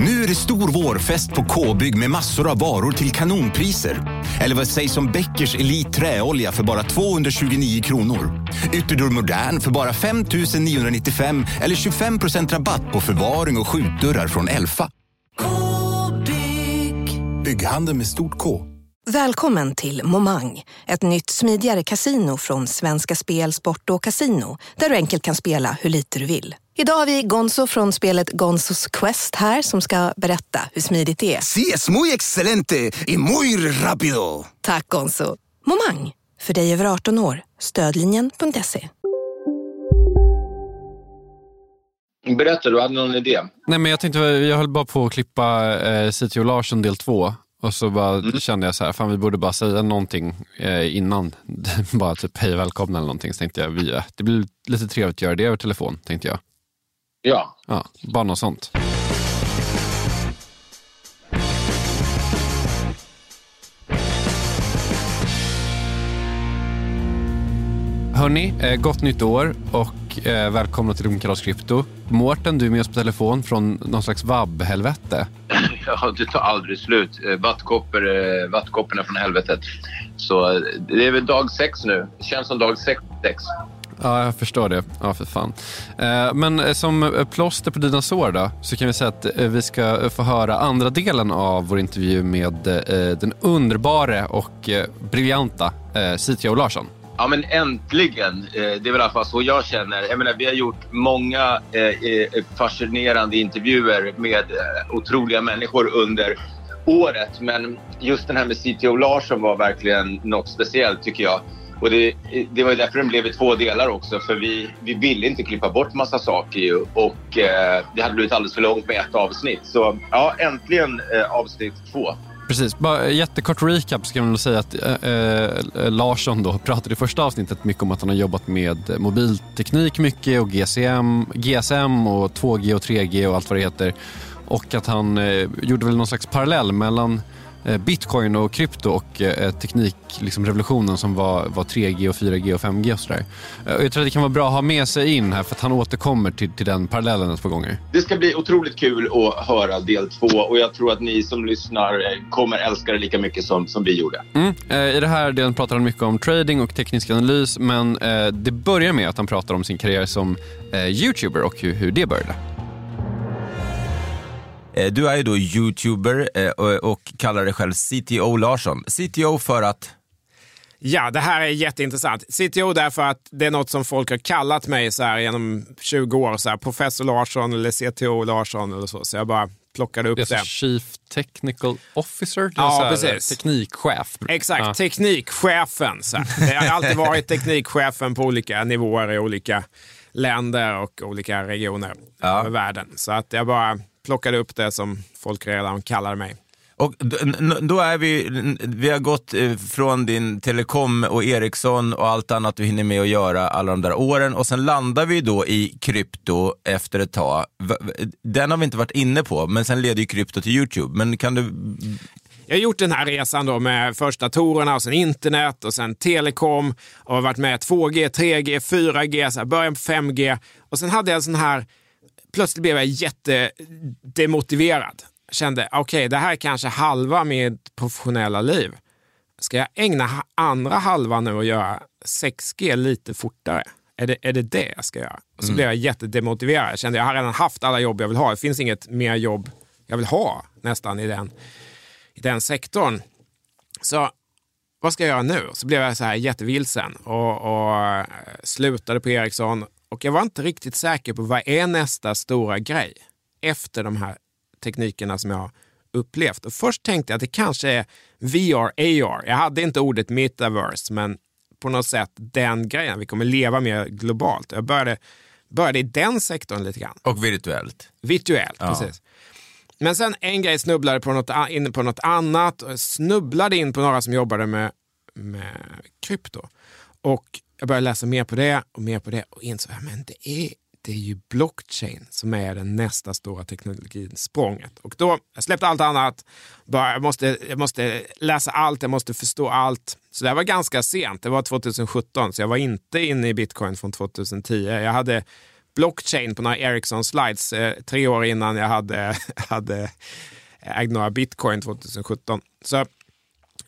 Nu är det stor vårfest på K-bygg med massor av varor till kanonpriser. Eller vad sägs om Bäckers Elite Träolja för bara 229 kronor? Ytterdörr Modern för bara 5 995 eller 25% rabatt på förvaring och skjutdörrar från Elfa. K-bygg. Bygghandel med stort K. Välkommen till Momang, ett nytt smidigare kasino från Svenska Spel, Sport och Casino där du enkelt kan spela hur lite du vill. Idag har vi Gonzo från spelet Gonzos Quest här som ska berätta hur smidigt det är. Sí, es muy excelente y muy rápido. Tack Gonzo. Momang, för dig över 18 år. Stödlinjen.se. Berätta, du hade någon idé? Nej, men jag tänkte, jag höll bara på att klippa eh, CTO Larsson del två. Och så bara kände jag så här, fan vi borde bara säga någonting eh, innan. bara typ hej välkomna eller någonting. Så tänkte jag, vi, eh, det blir lite trevligt att göra det över telefon, tänkte jag. Ja. Ja, bara något sånt. Hörni, eh, gott nytt år och eh, välkomna till Ungkalas Krypto. Mårten, du är med oss på telefon från någon slags vabb-helvete. ja, det tar aldrig slut. Eh, Vattkoppor, vattkopporna från helvetet. Så det är väl dag sex nu. Känns som dag sex. Ja, jag förstår det. Ja, för fan. Eh, men eh, som eh, plåster på dina sår då, så kan vi säga att vi ska få höra andra delen av vår intervju med den underbara och briljanta CTO Larsson. Ja, men äntligen. Det är väl i alla fall så jag känner. Jag menar, vi har gjort många fascinerande intervjuer med otroliga människor under året. Men just den här med CTO Larsson var verkligen något speciellt tycker jag. Och det, det var därför den blev i två delar också. För vi, vi ville inte klippa bort massa saker ju. Och eh, det hade blivit alldeles för långt med ett avsnitt. Så ja, äntligen eh, avsnitt två. Precis, bara jättekort recap ska man säga att eh, eh, Larsson då pratade i första avsnittet mycket om att han har jobbat med mobilteknik mycket och GSM, GSM och 2G och 3G och allt vad det heter. Och att han eh, gjorde väl någon slags parallell mellan eh, bitcoin och krypto och eh, teknikrevolutionen som var, var 3G och 4G och 5G och sådär. Eh, jag tror att det kan vara bra att ha med sig in här för att han återkommer till, till den parallellen ett par gånger. Det ska bli otroligt kul att höra del två och jag tror att ni som lyssnar eh, kommer älska det lika mycket som, som vi gjorde. Mm. Eh, I det här delen pratar han mycket om trading och teknisk analys men eh, det börjar med att han pratar om sin karriär som eh, youtuber och hur, hur det började. Eh, Du är ju då youtuber eh, och kallar dig själv CTO Larsson. CTO för att... Ja, det här är jätteintressant. CTO därför att det är något som folk har kallat mig så här genom 20 år. Så här, Professor Larsson eller CTO Larsson eller så. Så jag bara plockade upp Det är det. alltså Chief Technical Officer, det är Ja, så här, precis. teknikchef. Exakt, Ja. teknikchefen. Så här. Det har alltid varit teknikchefen på olika nivåer i olika länder och olika regioner Ja. över världen. Så att jag bara plockade upp det som folk redan kallade mig. Och då är vi, vi har gått eh, från din Telekom och Ericsson och allt annat du hinner med att göra alla de där åren och sen landar vi då i krypto efter ett tag. Den har vi inte varit inne på, men sen leder ju krypto till YouTube. Men kan du... Jag har gjort den här resan då med först datorerna och sen internet och sen telekom och har varit med 2G, 3G, 4G, så början på 5G och sen hade jag en sån här, plötsligt blev jag jättedemotiverad. Kände, okej, det här är kanske halva mitt professionella liv. Ska jag ägna andra halvan nu och göra 6G lite fortare? Är det, är det det jag ska göra? Och så blev jag jättedemotiverad. Jag kände, jag har redan haft alla jobb jag vill ha. Det finns inget mer jobb jag vill ha nästan i den i den sektorn. Så vad ska jag göra nu? Så blev jag så här jättevilsen och, och eh, slutade på Ericsson. Och jag var inte riktigt säker på vad är nästa stora grej efter de här teknikerna som jag har upplevt. Och först tänkte jag att det kanske är VR, AR. Jag hade inte ordet metaverse, men på något sätt den grejen. Vi kommer leva mer globalt. Jag började, började i den sektorn lite grann. Och virtuellt. Virtuellt, Ja. precis. Men sen en grej snubblade på något, in på något annat och snubblade in på några som jobbade med, med krypto. Och jag började läsa mer på det och mer på det och insåg att det är, det är ju blockchain som är den nästa stora teknologisprånget. Och då, jag släppte allt annat, bara, jag, måste, jag måste läsa allt, jag måste förstå allt. Så det här var ganska sent, det var 2017, så jag var inte inne i bitcoin från 2010. Jag hade blockchain på några Ericsson slides eh, tre år innan jag hade, hade ägt några bitcoin 2017. Så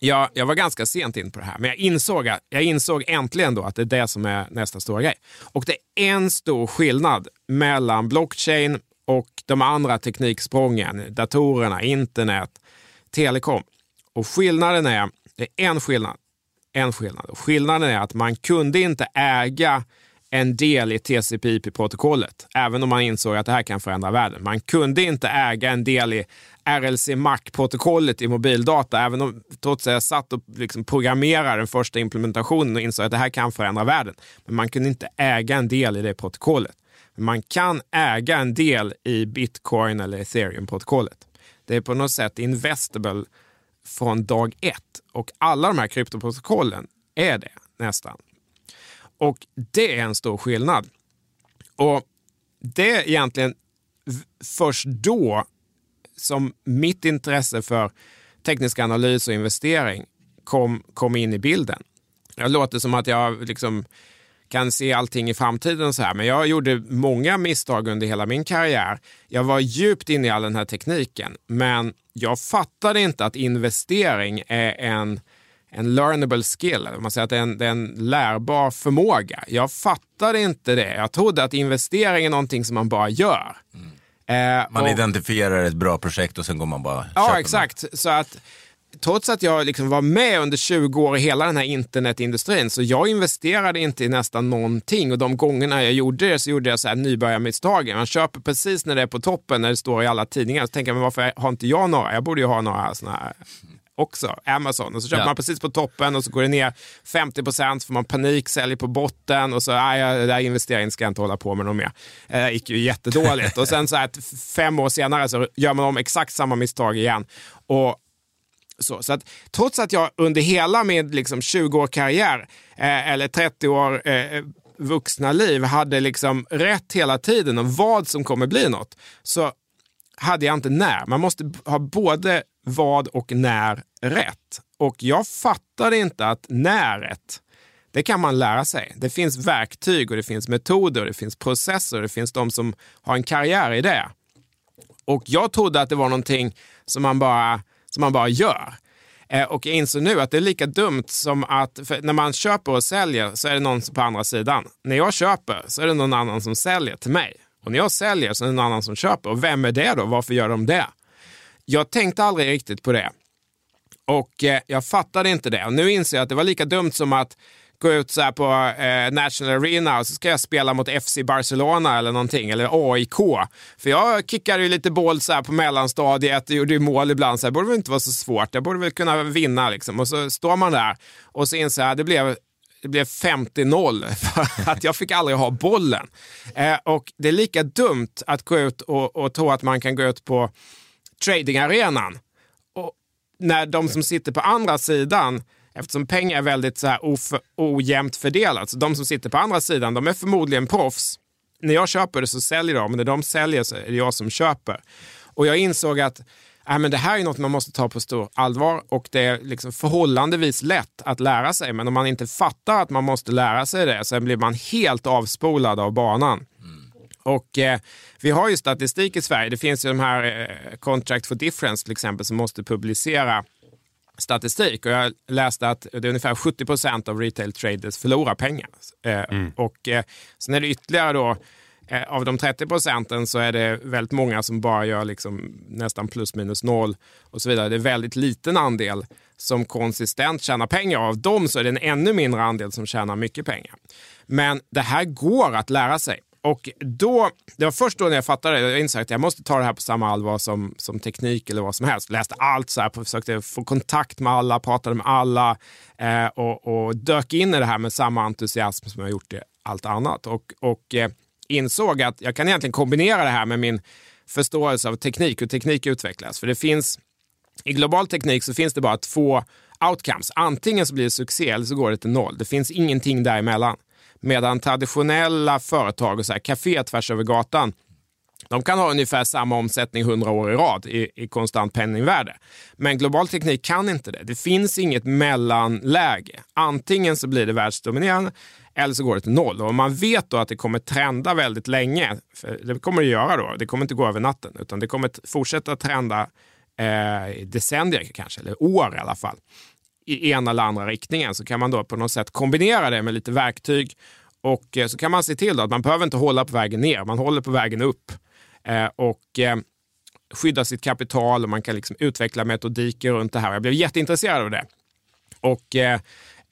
jag, jag var ganska sent in på det här, men jag insåg, jag insåg äntligen då att det är det som är nästa stora grej. Och det är en stor skillnad mellan blockchain och de andra tekniksprången, datorerna, internet, telekom. Och skillnaden är, det är en skillnad, en skillnad. Och skillnaden är att man kunde inte äga en del i TCP/IP-protokollet, även om man insåg att det här kan förändra världen. Man kunde inte äga en del i RLC Mac-protokollet i mobildata, även om trots att jag satt och liksom programmerade den första implementationen och insåg att det här kan förändra världen. Men man kunde inte äga en del i det protokollet. Men man kan äga en del i bitcoin eller ethereum-protokollet. Det är på något sätt investable från dag ett och alla de här kryptoprotokollen är det nästan. Och det är en stor skillnad. Och det är egentligen först då som mitt intresse för teknisk analys och investering kom, kom in i bilden. Det låter som att jag liksom kan se allting i framtiden så här, men jag gjorde många misstag under hela min karriär. Jag var djupt inne i all den här tekniken, men jag fattade inte att investering är en en learnable skill, man säger att det är, en, det är en lärbar förmåga. Jag fattade inte det. Jag trodde att investering är någonting som man bara gör. Mm. Eh, man och, identifierar ett bra projekt och sen går man bara Ja, exakt. Man. Så att trots att jag liksom var med under 20 år i hela den här internetindustrin, så jag investerade inte i nästan någonting och de gångerna jag gjorde det så gjorde jag så här nybörjarmisstagen. Man köper precis när det är på toppen, när det står i alla tidningar, så tänker man varför har inte jag några? Jag borde ju ha några sådana här också, Amazon. Och så köper ja. man precis på toppen och så går det ner 50 procent, får man panik, säljer på botten och så, nej, det där investeringen ska jag inte hålla på med något mer. Eh, det gick ju jättedåligt. och sen så här, fem år senare så gör man om exakt samma misstag igen. Och så, så att, trots att jag under hela min liksom, 20 år karriär, eh, eller 30 år eh, vuxna liv, hade liksom rätt hela tiden om vad som kommer bli något, så hade jag inte när. Man måste ha både vad och när rätt. Och jag fattade inte att näret, det kan man lära sig. Det finns verktyg och det finns metoder, det finns processer, det finns de som har en karriär i det. Och jag trodde att det var någonting som man bara, som man bara gör. Eh, och jag inser nu att det är lika dumt som att när man köper och säljer så är det någon på andra sidan. När jag köper så är det någon annan som säljer till mig. Och när jag säljer så är det någon annan som köper. Och vem är det då? Varför gör de det? Jag tänkte aldrig riktigt på det. Och eh, jag fattade inte det. Och nu inser jag att det var lika dumt som att gå ut så på eh, National Arena och så ska jag spela mot FC Barcelona eller någonting, eller AIK. För jag kickade ju lite boll så på mellanstadiet och gjorde ju mål ibland. Så det borde väl inte vara så svårt. Jag borde väl kunna vinna liksom. Och så står man där och så inser jag att det blev det blev 50-0 för att jag fick aldrig ha bollen. Eh, och det är lika dumt att gå ut och, och tro att man kan gå ut på tradingarenan. När de som sitter på andra sidan, eftersom pengar är väldigt så här ojämnt fördelat, så de som sitter på andra sidan, de är förmodligen proffs. När jag köper det så säljer de, när de säljer så är det jag som köper. Och jag insåg att äh, men det här är något man måste ta på stor allvar och det är liksom förhållandevis lätt att lära sig. Men om man inte fattar att man måste lära sig det så blir man helt avspolad av banan. Och eh, vi har ju statistik i Sverige. Det finns ju de här eh, Contract for Difference till exempel som måste publicera statistik och jag läste att det är ungefär 70 procent av retail traders förlorar pengar. Eh, mm. Och eh, sen är det ytterligare då eh, av de 30 procenten så är det väldigt många som bara gör liksom nästan plus minus noll och så vidare. Det är väldigt liten andel som konsistent tjänar pengar. Av dem så är det en ännu mindre andel som tjänar mycket pengar. Men det här går att lära sig. Och då, det var först då när jag fattade det, jag insåg att jag måste ta det här på samma allvar som, som teknik eller vad som helst. Läste allt så här, försökte få kontakt med alla, pratade med alla eh, och, och, dök in i det här med samma entusiasm som jag gjort i allt annat. Och, och eh, insåg att jag kan egentligen kombinera det här med min förståelse av teknik, hur teknik utvecklas. För det finns, i global teknik så finns det bara två outcomes. Antingen så blir det succé eller så går det till noll. Det finns ingenting däremellan. Medan traditionella företag, och så här, café tvärs över gatan, de kan ha ungefär samma omsättning 100 år i rad i, i konstant penningvärde. Men global teknik kan inte det. Det finns inget mellanläge. Antingen så blir det världsdominerande eller så går det till noll. Och man vet då att det kommer trenda väldigt länge. För det kommer det göra då. Det kommer inte gå över natten utan det kommer fortsätta trenda eh, decennier kanske, eller år i alla fall i ena eller andra riktningen så kan man då på något sätt kombinera det med lite verktyg och eh, så kan man se till att man behöver inte hålla på vägen ner, man håller på vägen upp eh, och eh, skydda sitt kapital och man kan liksom utveckla metodiker runt det här. Jag blev jätteintresserad av det och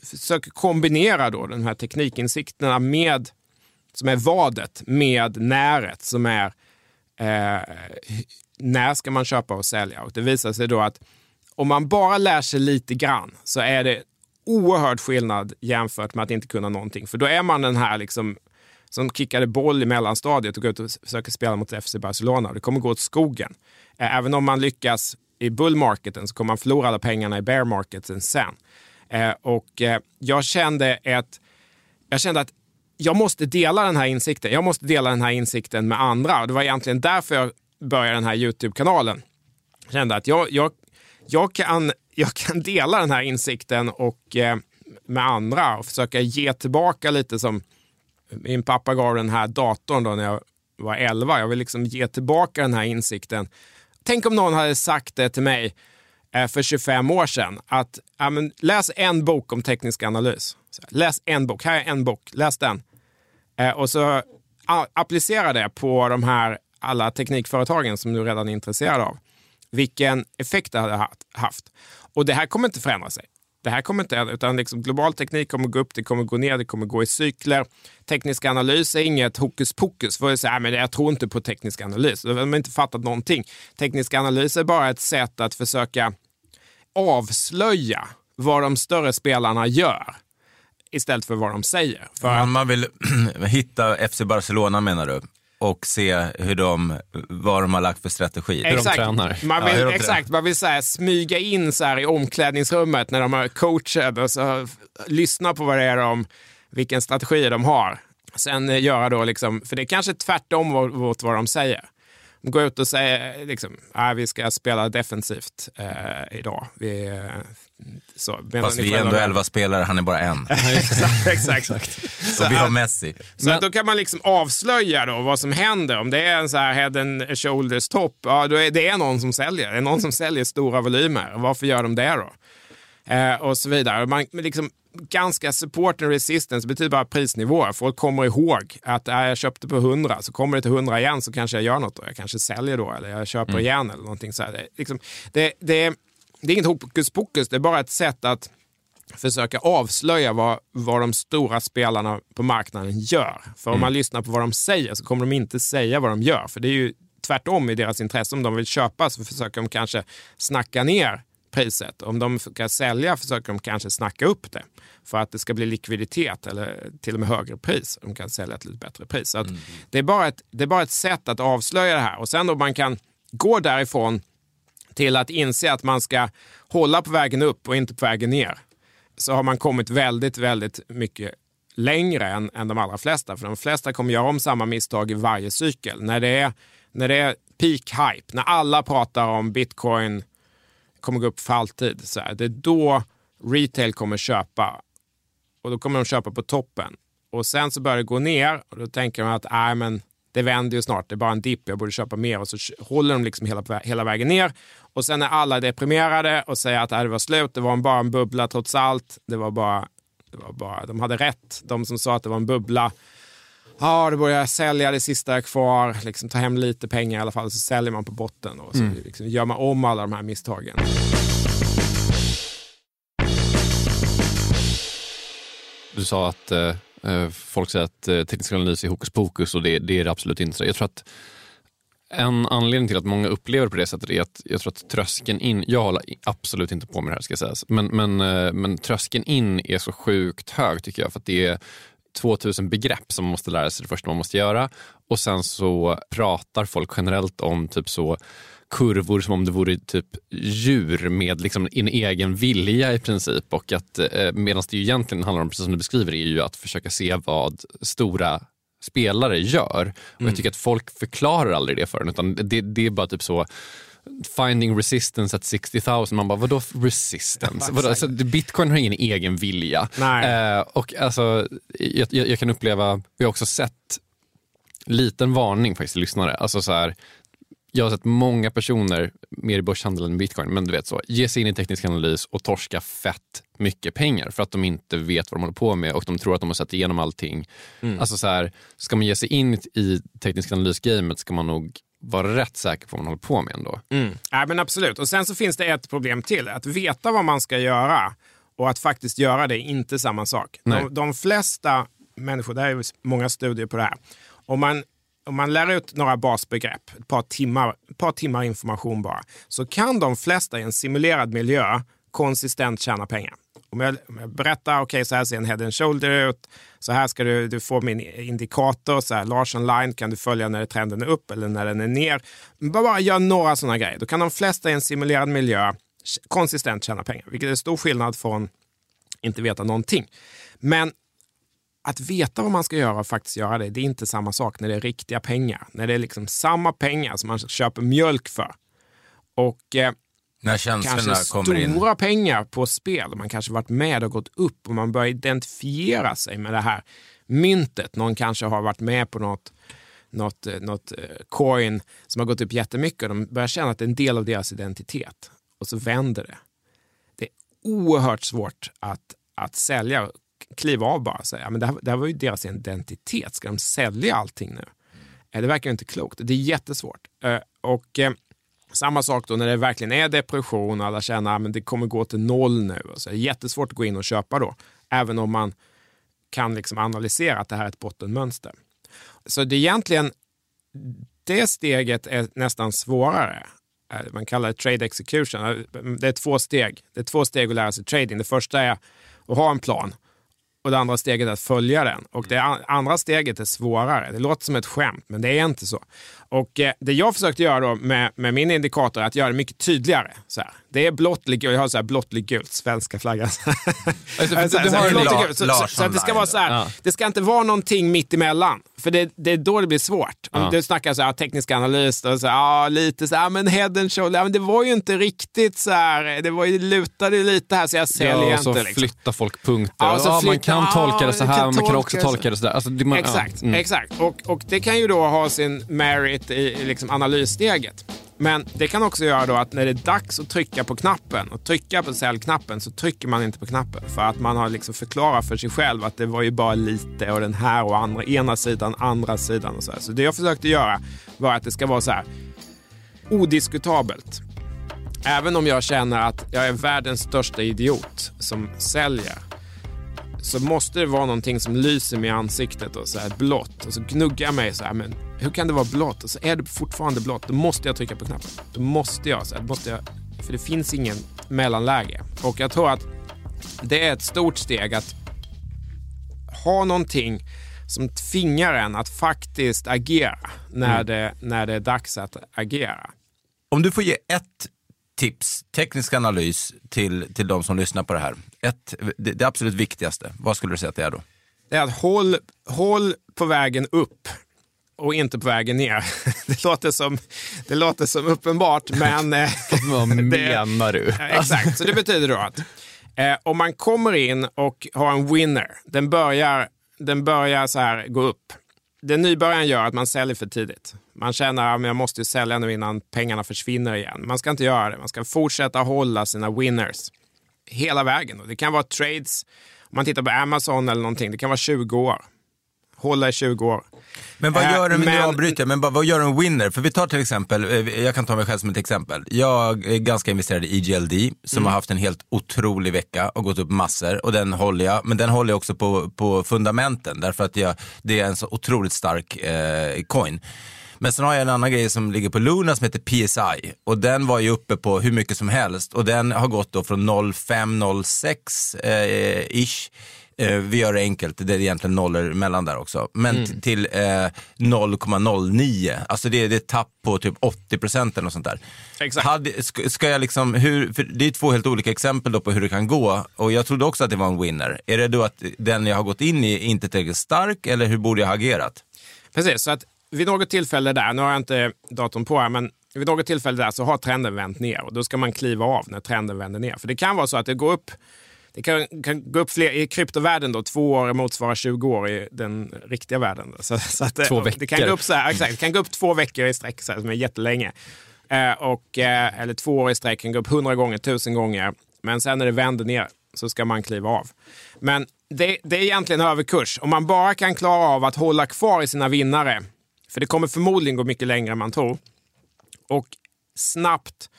försöker kombinera då de här teknikinsikterna med som är vadet med näret som är eh, när ska man köpa och sälja? Och det visar sig då att om man bara lär sig lite grann så är det oerhörd skillnad jämfört med att inte kunna någonting. För då är man den här liksom som kickade boll i mellanstadiet och går ut och försöker spela mot FC Barcelona. Det kommer gå åt skogen. Eh, även om man lyckas i bullmarketen så kommer man förlora alla pengarna i bear marketen sen. Eh, och eh, jag kände ett, jag kände att jag måste dela den här insikten. Jag måste dela den här insikten med andra. Och det var egentligen därför jag började den här Youtube-kanalen. Jag kände att jag, jag, jag, kan, jag kan dela den här insikten och, eh, med andra och försöka ge tillbaka lite som min pappa gav den här datorn då när jag var 11. Jag vill liksom ge tillbaka den här insikten. Tänk om någon hade sagt det till mig eh, för 25 år sedan. Att ja, men, läs en bok om teknisk analys. Så, läs en bok. Här är en bok. Läs den. Eh, och så applicera det på de här alla teknikföretagen som du redan är intresserad av. Vilken effekt det hade haft. Och det här kommer inte förändra sig. Det här kommer inte, utan liksom global teknik kommer gå upp, det kommer gå ner, det kommer gå i cykler. Teknisk analys är inget hokus pokus. För att säga, men jag tror inte på teknisk analys. De har inte fattat någonting. Teknisk analys är bara ett sätt att försöka avslöja vad de större spelarna gör istället för vad de säger. För att... Man vill hitta FC Barcelona menar du? Och se hur de, vad de har lagt för strategi. Exakt. Hur de tränar. Man vill, ja, exakt, man vill så här, smyga in så här i omklädningsrummet när de har coachat och så lyssna på vad det är de, vilken strategi de har. Sen eh, göra då liksom, för det är kanske tvärtom mot vad de säger. De går ut och säger liksom, ah, vi ska spela defensivt eh, idag. Vi, eh, så, Fast vi är ändå elva spelare, han är bara en. exakt. exakt. Så och vi har Messi. Så Men... då kan man liksom avslöja då vad som händer. Om det är en så här head and shoulders topp, ja då är det är någon som säljer. Det är någon som säljer stora volymer. Varför gör de det då? Eh, och så vidare. Man, liksom, ganska support and resistance betyder bara prisnivåer. Folk kommer ihåg att äh, jag köpte på 100, så kommer det till 100 igen så kanske jag gör något då. Jag kanske säljer då eller jag köper mm. igen eller någonting så här. Det, liksom, det, det, det är inget hokus pokus, det är bara ett sätt att försöka avslöja vad, vad de stora spelarna på marknaden gör. För om mm. man lyssnar på vad de säger så kommer de inte säga vad de gör. För det är ju tvärtom i deras intresse. Om de vill köpa så försöker de kanske snacka ner priset. Om de ska sälja försöker de kanske snacka upp det för att det ska bli likviditet eller till och med högre pris. De kan sälja till ett bättre pris. Så mm. det, är bara ett, det är bara ett sätt att avslöja det här och sen då man kan gå därifrån till att inse att man ska hålla på vägen upp och inte på vägen ner så har man kommit väldigt, väldigt mycket längre än, än de allra flesta. För de flesta kommer göra om samma misstag i varje cykel. När det är, när det är peak hype, när alla pratar om bitcoin kommer gå upp för alltid. Så här, det är då retail kommer köpa och då kommer de köpa på toppen. Och sen så börjar det gå ner och då tänker de att äh, men det vänder ju snart, det är bara en dipp, jag borde köpa mer. Och så håller de liksom hela, hela vägen ner. Och sen är alla deprimerade och säger att äh, det var slut, det var bara en bubbla trots allt. Det var bara, det var bara, de hade rätt, de som sa att det var en bubbla. Ja, då börjar jag sälja det sista jag kvar, liksom ta hem lite pengar i alla fall, så säljer man på botten och så mm. liksom, gör man om alla de här misstagen. Du sa att eh, Eh, folk säger att eh, teknisk analys är hokus pokus och det, det är det absolut inte. Jag tror att en anledning till att många upplever det på det sättet är att jag tror att tröskeln in, jag håller absolut inte på med det här ska sägas, men, men, eh, men tröskeln in är så sjukt hög tycker jag för att det är 2000 begrepp som man måste lära sig det första man måste göra. Och sen så pratar folk generellt om typ så kurvor som om det vore typ djur med liksom en egen vilja i princip. Och att eh, medan det ju egentligen handlar om, precis som du beskriver, är ju att försöka se vad stora spelare gör. Och Jag tycker att folk förklarar aldrig det för en, utan det, det är bara typ så Finding resistance at 60 000. Man bara, vadå resistance? vadå? Alltså, Bitcoin har ingen egen vilja. Eh, och alltså, jag, jag, jag kan uppleva, vi har också sett liten varning faktiskt till lyssnare. Alltså så här, jag har sett många personer, mer i börshandeln än bitcoin, men du vet så, ge sig in i teknisk analys och torska fett mycket pengar för att de inte vet vad de håller på med och de tror att de har sett igenom allting. Alltså så här, ska man ge sig in i teknisk analys-gamet ska man nog vara rätt säker på vad man håller på med ändå. Mm. Ja, men absolut. Och sen så finns det ett problem till. Att veta vad man ska göra och att faktiskt göra det är inte samma sak. De, de flesta människor, det är ju många studier på det här. Om man, om man lär ut några basbegrepp, ett par timmar, ett par timmar information bara, så kan de flesta i en simulerad miljö konsistent tjäna pengar. Om jag, om jag berättar, okej så här ser en head and shoulder ut, så här ska du, du få min indikator, så här Larson line kan du följa när trenden är upp eller när den är ner. Bara, bara gör några sådana grejer. Då kan de flesta i en simulerad miljö konsistent tjäna pengar, vilket är stor skillnad från inte veta någonting. Men att veta vad man ska göra och faktiskt göra det, det är inte samma sak när det är riktiga pengar. När det är liksom samma pengar som man köper mjölk för. Och eh, när känslorna kanske kommer in. stora pengar på spel. Man kanske varit med och gått upp och man börjar identifiera sig med det här myntet. Någon kanske har varit med på något, något, eh, något eh, coin som har gått upp jättemycket och de börjar känna att det är en del av deras identitet. Och så vänder det. Det är oerhört svårt att, att sälja kliva av bara och säga men det här, det här var ju deras identitet. Ska de sälja allting nu? Eh, Det verkar inte klokt. Det är jättesvårt. Och samma sak då när det verkligen är depression och alla känner ah, att det kommer gå till noll nu. Så det är jättesvårt att gå in och köpa då. Även om man kan liksom analysera att det här är ett bottenmönster. Så det är egentligen det steget är nästan svårare. Eh, man kallar det trade execution. Eh, det är två steg. Det är två steg att lära sig trading. Det första är att ha en plan och det andra steget är att följa den. Och det an- andra steget är svårare. Det låter som ett skämt, men det är inte så. Och eh, det jag försökte göra då med, med min indikator är att göra det mycket tydligare. Så här. Det är gult, jag har så här blåttligt gult, svenska flaggan. Alltså, Så- så- du har så- en blått och La- gult. Så- så- Larsson Så att det ska vara så här, Ja. det ska inte vara någonting mitt emellan. För det, det är då det blir svårt. Om Ja. du snackar så här, teknisk analys, då, så ja, lite så här, men head and shoulder, ja, men det var ju inte riktigt så här, det var ju, lutade ju lite här så jag säljer Ja, och så inte. Liksom. flyttar folk punkter. Ja, Ja, man kan tolka det så här, kan man kan också tolka det så där. Alltså, det, man, Exakt, mm. exakt. Och, och det kan ju då ha sin merit i, i liksom analyssteget. Men det kan också göra då att när det är dags att trycka på knappen och trycka på säljknappen så trycker man inte på knappen. För att man har liksom förklarat för sig själv att det var ju bara lite och den här och andra, ena sidan, andra sidan och så här. Så det jag försökte göra var att det ska vara så här odiskutabelt. Även om jag känner att jag är världens största idiot som säljer så måste det vara någonting som lyser mig i ansiktet och så här blått. Och så gnuggar jag mig så här, men hur kan det vara blått? Och så är det fortfarande blått. Då måste jag trycka på knappen. Då måste jag, så här, måste jag för det finns ingen mellanläge. Och jag tror att det är ett stort steg att ha någonting som tvingar en att faktiskt agera när, det, när det är dags att agera. Om du får ge ett tips, teknisk analys till, till de som lyssnar på det här. Ett, det, det absolut viktigaste, vad skulle du säga att det är då? Det är att håll, håll på vägen upp och inte på vägen ner. Det låter som, det låter som uppenbart, men... eh, Vad menar du? Exakt, så det betyder då att eh, om man kommer in och har en winner, den börjar, den börjar så här gå upp. Det nybörjaren gör att man säljer för tidigt. Man känner att jag måste ju sälja nu innan pengarna försvinner igen. Man ska inte göra det. Man ska fortsätta hålla sina winners hela vägen. Och Det kan vara trades, om man tittar på Amazon eller någonting, det kan vara 20 år. Hålla i 20 år. Men vad Äh, gör en, men, nu avbryter men vad, gör en winner? För vi tar till exempel, eh, jag kan ta mig själv som ett exempel. Jag är ganska investerad i EGLD som har haft en helt otrolig vecka och gått upp massor och den håller jag, men den håller jag också på, på fundamenten därför att jag, det är en så otroligt stark eh, coin. Men sen har jag en annan grej som ligger på Luna som heter PSI och den var ju uppe på hur mycket som helst och den har gått då från 0,5-0,6 eh, ish Eh, vi gör det enkelt, det är egentligen nollor mellan där också. Men mm. till eh, 0,09, alltså det, det är tapp på typ 80 procent eller något sånt där. Exakt. Hade, ska, ska jag liksom, hur, det är två helt olika exempel då på hur det kan gå och jag trodde också att det var en winner. Är det då att den jag har gått in i inte är tillräckligt stark eller hur borde jag ha agerat? Precis, så att vid något tillfälle där, nu har jag inte datorn på här, men vid något tillfälle där så har trenden vänt ner och då ska man kliva av när trenden vänder ner. För det kan vara så att det går upp det kan, kan gå upp fler, I kryptovärlden då, två år motsvarar 20 år i den riktiga världen. Så, så att, två veckor. Det kan, gå upp så här, exakt, det kan gå upp två veckor i sträck, så här, som är jättelänge. Eh, och, eh, eller två år i sträck kan gå upp hundra gånger, tusen gånger. Men sen när det vänder ner så ska man kliva av. Men det, det är egentligen överkurs. Om man bara kan klara av att hålla kvar i sina vinnare, för det kommer förmodligen gå mycket längre än man tror, och snabbt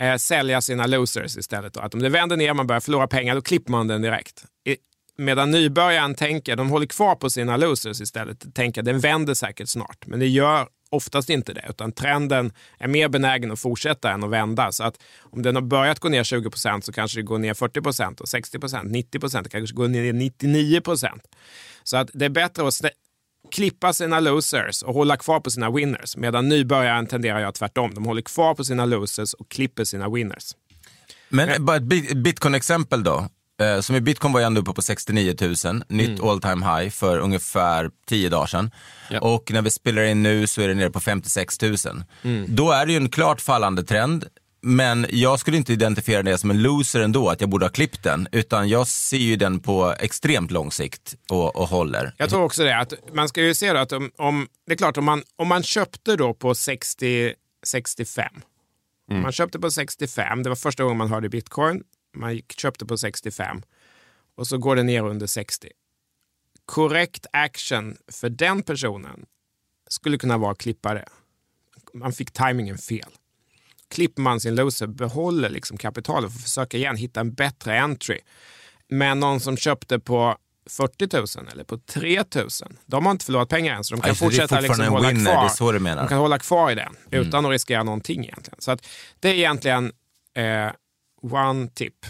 eh, sälja sina losers istället. Då. Att om det vänder ner, och man börjar förlora pengar, då klipper man den direkt. I, medan nybörjaren tänker, de håller kvar på sina losers istället, tänker den vänder säkert snart. Men det gör oftast inte det, utan trenden är mer benägen att fortsätta än att vända. Så att om den har börjat gå ner 20 procent så kanske det går ner 40 och 60 procent, 90 det kanske går ner 99 procent. Så att det är bättre att klippa sina losers och hålla kvar på sina winners. Medan nybörjaren tenderar jag tvärtom. De håller kvar på sina losers och klipper sina winners. Men eh. bara ett bitcoin-exempel då. Eh, som i bitcoin var jag ändå uppe på 69 000, nytt mm. all time high för ungefär 10 dagar sedan. Ja. Och när vi spelar in nu så är det nere på 56 000. Mm. Då är det ju en klart fallande trend. Men jag skulle inte identifiera det som en loser ändå, att jag borde ha klippt den. Utan jag ser ju den på extremt lång sikt och, och håller. Jag tror också det. Att man ska ju se då att om, om det är klart om man, om man köpte då på 60, 65. Mm. Man köpte på 65, det var första gången man hörde bitcoin. Man gick, köpte på 65 och så går det ner under 60. Korrekt action för den personen skulle kunna vara att klippa det. Man fick tajmingen fel klipper man sin loser, behåller liksom kapitalet för att försöka igen hitta en bättre entry. Men någon som köpte på 40 000 eller på 3 000, de har inte förlorat pengar än så de kan alltså, fortsätta liksom hålla winner, kvar. De kan hålla kvar i det mm. utan att riskera någonting egentligen. Så att det är egentligen eh, one tip.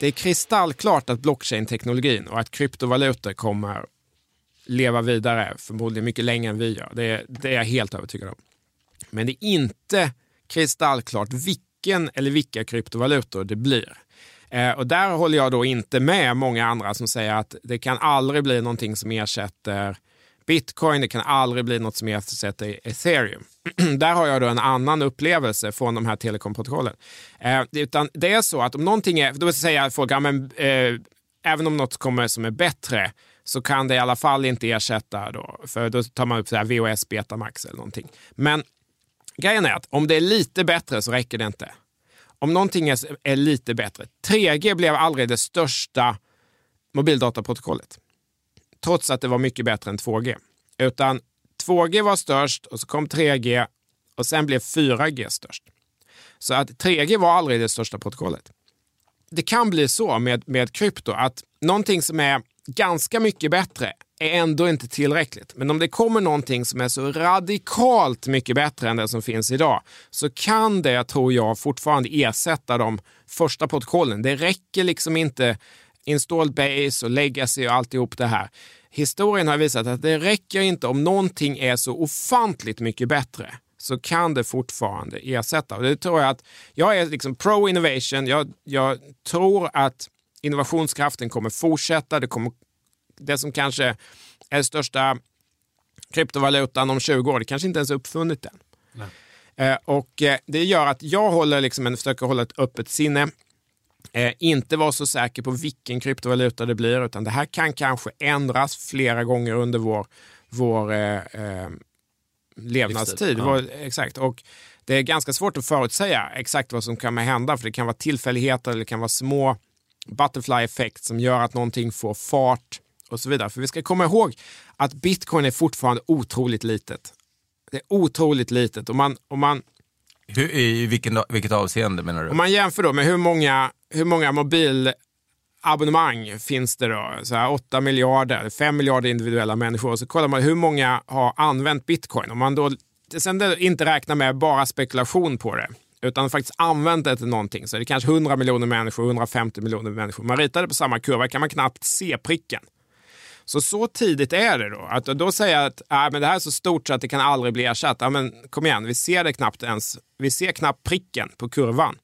Det är kristallklart att blockchain-teknologin och att kryptovalutor kommer leva vidare, förmodligen mycket längre än vi gör. Det, det är jag helt övertygad om. Men det är inte kristallklart vilken eller vilka kryptovalutor det blir. Eh, och där håller jag då inte med många andra som säger att det kan aldrig bli någonting som ersätter bitcoin, det kan aldrig bli något som ersätter ethereum. där har jag då en annan upplevelse från de här telekomprotokollen. Eh, utan det är så att om någonting är, då säger folk, ja, men, eh, även om något kommer som är bättre så kan det i alla fall inte ersätta då, för då tar man upp så här VHS Betamax eller någonting. Men grejen är att om det är lite bättre så räcker det inte. Om någonting är, är lite bättre. 3G blev aldrig det största mobildataprotokollet. Trots att det var mycket bättre än 2G. Utan 2G var störst och så kom 3G och sen blev 4G störst. Så att 3G var aldrig det största protokollet. Det kan bli så med, med krypto att någonting som är ganska mycket bättre är ändå inte tillräckligt. Men om det kommer någonting som är så radikalt mycket bättre än det som finns idag så kan det, tror jag, fortfarande ersätta de första protokollen. Det räcker liksom inte installed base och legacy och alltihop det här. Historien har visat att det räcker inte om någonting är så ofantligt mycket bättre så kan det fortfarande ersätta. Och det tror jag att jag är liksom pro innovation. Jag, jag tror att innovationskraften kommer fortsätta. Det, kommer, det som kanske är största kryptovalutan om 20 år, det kanske inte ens är uppfunnit än. Eh, och eh, det gör att jag håller liksom en, försöker hålla ett öppet sinne. Eh, inte vara så säker på vilken kryptovaluta det blir, utan det här kan kanske ändras flera gånger under vår, vår eh, eh levnadstid. Ja. Vår, exakt. Och det är ganska svårt att förutsäga exakt vad som kommer hända, för det kan vara tillfälligheter eller det kan vara små butterfly-effekt som gör att någonting får fart och så vidare. För vi ska komma ihåg att bitcoin är fortfarande otroligt litet. Det är otroligt litet. Om man, om man, hur, I vilken, vilket avseende menar du? Om man jämför då med hur många, hur många mobilabonnemang finns det då? Så här 8 miljarder, 5 miljarder individuella människor. Och så kollar man hur många har använt bitcoin. Om man då sen inte räknar med bara spekulation på det utan faktiskt använt det till någonting. Så är det kanske 100 miljoner människor, 150 miljoner människor. Man ritar det på samma kurva kan man knappt se pricken. Så så tidigt är det då. Att då säga att äh, men det här är så stort så att det kan aldrig bli ersatt. Ja, men kom igen, vi ser det knappt ens. Vi ser knappt pricken på kurvan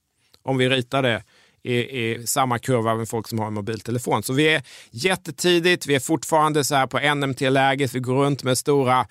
om vi ritar det i, i samma kurva med folk som har en mobiltelefon. Så vi är jättetidigt, vi är fortfarande så här på NMT-läget, vi går runt med stora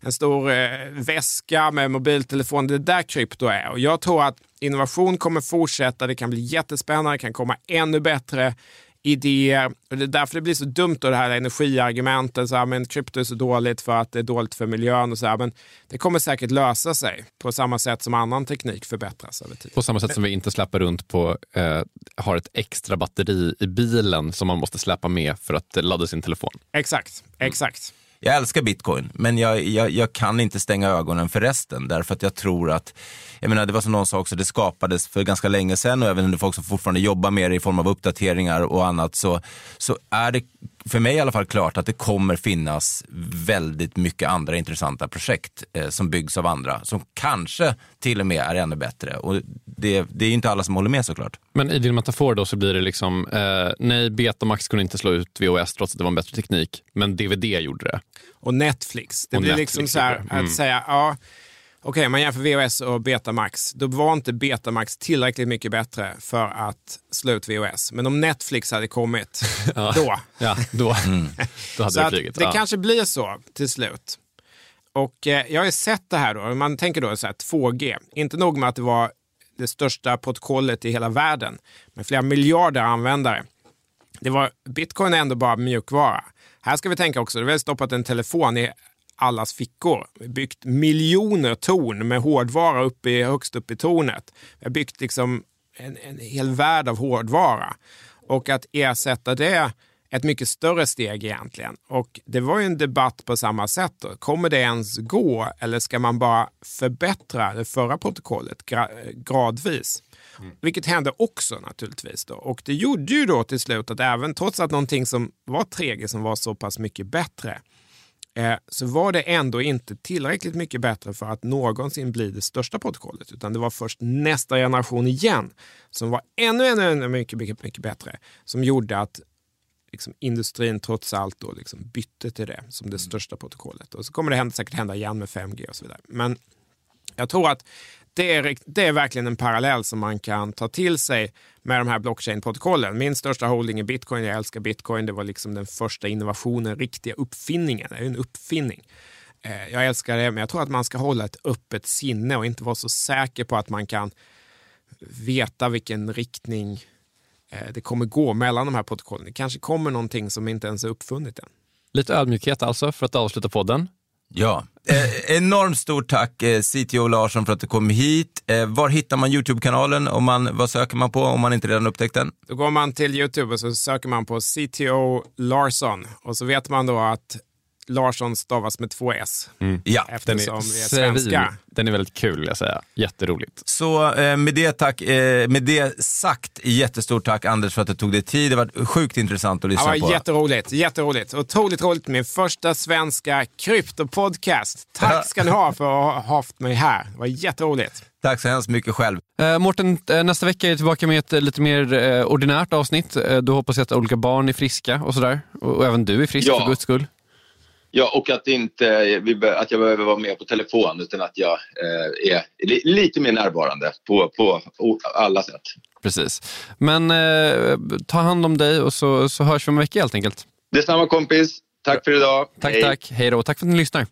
en stor eh, väska med mobiltelefon. Det är där krypto är. Och jag tror att innovation kommer fortsätta. Det kan bli jättespännande, det kan komma ännu bättre idéer. Och det är därför det blir så dumt då det här energiargumentet. Så här, men krypto är så dåligt för att det är dåligt för miljön. Och så här. Men det kommer säkert lösa sig på samma sätt som annan teknik förbättras över tid. På samma sätt som vi inte släpper runt på, eh, har ett extra batteri i bilen som man måste släppa med för att ladda sin telefon. Exakt, exakt. Jag älskar bitcoin, men jag, jag, jag, kan inte stänga ögonen för resten. Därför att jag tror att, jag menar det var som någon sa också, det skapades för ganska länge sedan och även under folk som fortfarande jobbar med det i form av uppdateringar och annat så, så är det för mig i alla fall klart att det kommer finnas väldigt mycket andra intressanta projekt eh, som byggs av andra som kanske till och med är ännu bättre. Och det, det är inte alla som håller med såklart. Men i din metafor då så blir det liksom, eh, nej Betamax kunde inte slå ut VHS trots att det var en bättre teknik, men DVD gjorde det. Och Netflix. Det Och blir Netflix liksom så här det. Mm. att säga, ja, okej, man jämför VHS och Betamax. Då var inte Betamax tillräckligt mycket bättre för att slå ut VHS. Men om Netflix hade kommit, då. Ja, då, då hade Så det flugit. det ja. kanske blir så till slut. Och eh, jag har ju sett det här då, man tänker då så här 2G. Inte nog med att det var det största protokollet i hela världen med flera miljarder användare. Det var, Bitcoin är ändå bara mjukvara. Här ska vi tänka också, vi har stoppat en telefon i allas fickor. Vi har byggt miljoner torn med hårdvara uppe i, högst upp i tornet. Vi har byggt liksom en, en hel värld av hårdvara. Och att ersätta det ett mycket större steg egentligen. Och det var ju en debatt på samma sätt. Då. Kommer det ens gå eller ska man bara förbättra det förra protokollet gra gradvis? Vilket hände också naturligtvis. Då. Och det gjorde ju då till slut att även trots att någonting som var 3G som var så pass mycket bättre så var det ändå inte tillräckligt mycket bättre för att någonsin bli det största protokollet. Utan det var först nästa generation igen som var ännu, ännu, ännu mycket, mycket, mycket bättre. Som gjorde att liksom, industrin trots allt då liksom bytte till det som det största protokollet. Och så kommer det hända, säkert hända igen med 5G och så vidare. Men jag tror att det är, det är verkligen en parallell som man kan ta till sig med de här blockchain-protokollen. Min största holding är bitcoin. Jag älskar bitcoin. Det var liksom den första innovationen, riktiga uppfinningen. Det är en uppfinning. Eh, Jag älskar det, men jag tror att man ska hålla ett öppet sinne och inte vara så säker på att man kan veta vilken riktning eh, det kommer gå mellan de här protokollen. Det kanske kommer någonting som inte ens är uppfunnet än. Lite ödmjukhet alltså för att avsluta podden. Ja, eh, enormt stort tack eh, CTO Larsson för att du kom hit. Eh, var hittar man YouTube-kanalen? Om man, vad söker man på om man inte redan upptäckt den? Då går man till Youtube och så söker man på CTO Larsson och så vet man då att Larsson stavas med två S. Ja, Den Eftersom är, vi är svin- svenskar. den är väldigt kul jag säga. Jätteroligt. Så eh, med, det tack, eh, med det sagt, jättestort tack Anders för att du tog dig tid. Det var sjukt intressant att Det lyssna var på. jätteroligt, jätteroligt. Otroligt roligt. Min första svenska kryptopodcast. Tack ska ni ha för att ha haft mig här. Det var jätteroligt. Tack så hemskt mycket själv. Eh, Mårten, eh, nästa vecka är jag tillbaka med ett eh, lite mer eh, ordinärt avsnitt. Eh, då hoppas jag att olika barn är friska och sådär. Och, och även du är frisk Ja. för guds skull. Ja, och att, inte, att jag behöver vara med på telefon utan att jag eh, är li, lite mer närvarande på, på alla sätt. Precis. Men eh, ta hand om dig och så, så hörs vi om en vecka helt enkelt. Detsamma kompis. Tack för idag. Tack, Hej. tack. Hej då. Tack för att ni lyssnar.